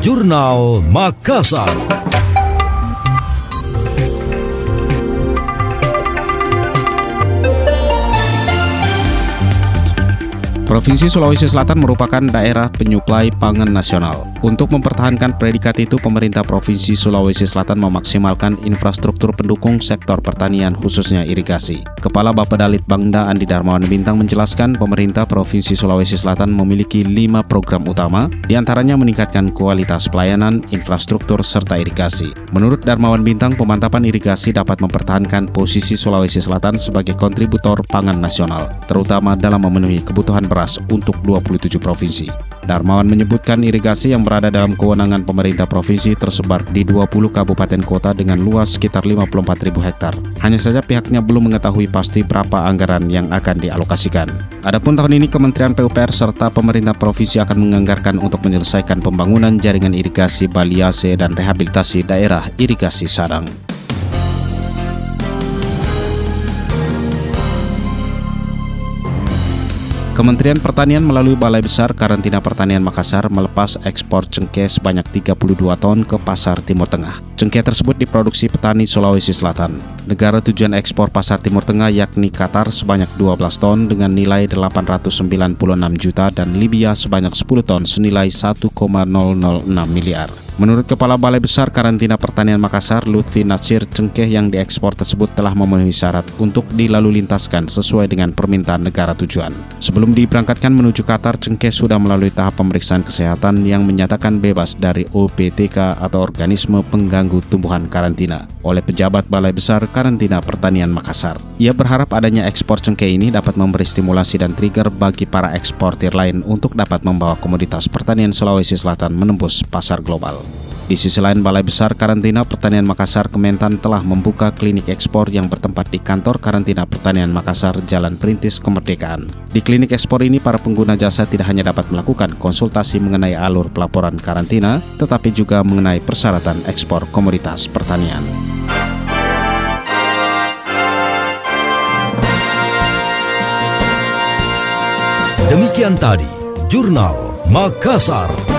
Jurnal Makassar. Provinsi Sulawesi Selatan merupakan daerah penyuplai pangan nasional. Untuk mempertahankan predikat itu, pemerintah Provinsi Sulawesi Selatan memaksimalkan infrastruktur pendukung sektor pertanian khususnya irigasi. Kepala Bappedalit Bangda Andi Darmawan Bintang menjelaskan pemerintah Provinsi Sulawesi Selatan memiliki lima program utama, di antaranya meningkatkan kualitas pelayanan, infrastruktur, serta irigasi. Menurut Darmawan Bintang, pemantapan irigasi dapat mempertahankan posisi Sulawesi Selatan sebagai kontributor pangan nasional, terutama dalam memenuhi kebutuhan beras beras untuk 27 provinsi. Darmawan menyebutkan irigasi yang berada dalam kewenangan pemerintah provinsi tersebar di 20 kabupaten kota dengan luas sekitar 54.000 hektar. Hanya saja pihaknya belum mengetahui pasti berapa anggaran yang akan dialokasikan. Adapun tahun ini Kementerian PUPR serta pemerintah provinsi akan menganggarkan untuk menyelesaikan pembangunan jaringan irigasi baliase dan rehabilitasi daerah irigasi Sadang. Kementerian Pertanian melalui Balai Besar Karantina Pertanian Makassar melepas ekspor cengkeh sebanyak 32 ton ke pasar Timur Tengah. Cengkeh tersebut diproduksi petani Sulawesi Selatan. Negara tujuan ekspor pasar Timur Tengah yakni Qatar sebanyak 12 ton dengan nilai 896 juta dan Libya sebanyak 10 ton senilai 1,006 miliar. Menurut Kepala Balai Besar Karantina Pertanian Makassar, Lutfi Nasir, cengkeh yang diekspor tersebut telah memenuhi syarat untuk dilalu lintaskan sesuai dengan permintaan negara tujuan. Sebelum diberangkatkan menuju Qatar, cengkeh sudah melalui tahap pemeriksaan kesehatan yang menyatakan bebas dari OPTK atau organisme pengganggu tumbuhan karantina oleh pejabat Balai Besar Karantina Pertanian Makassar. Ia berharap adanya ekspor cengkeh ini dapat memberi stimulasi dan trigger bagi para eksportir lain untuk dapat membawa komoditas pertanian Sulawesi Selatan menembus pasar global. Di sisi lain, Balai Besar Karantina Pertanian Makassar Kementan telah membuka klinik ekspor yang bertempat di kantor Karantina Pertanian Makassar Jalan Perintis Kemerdekaan. Di klinik ekspor ini, para pengguna jasa tidak hanya dapat melakukan konsultasi mengenai alur pelaporan karantina, tetapi juga mengenai persyaratan ekspor komoditas pertanian. Demikian tadi, Jurnal Makassar.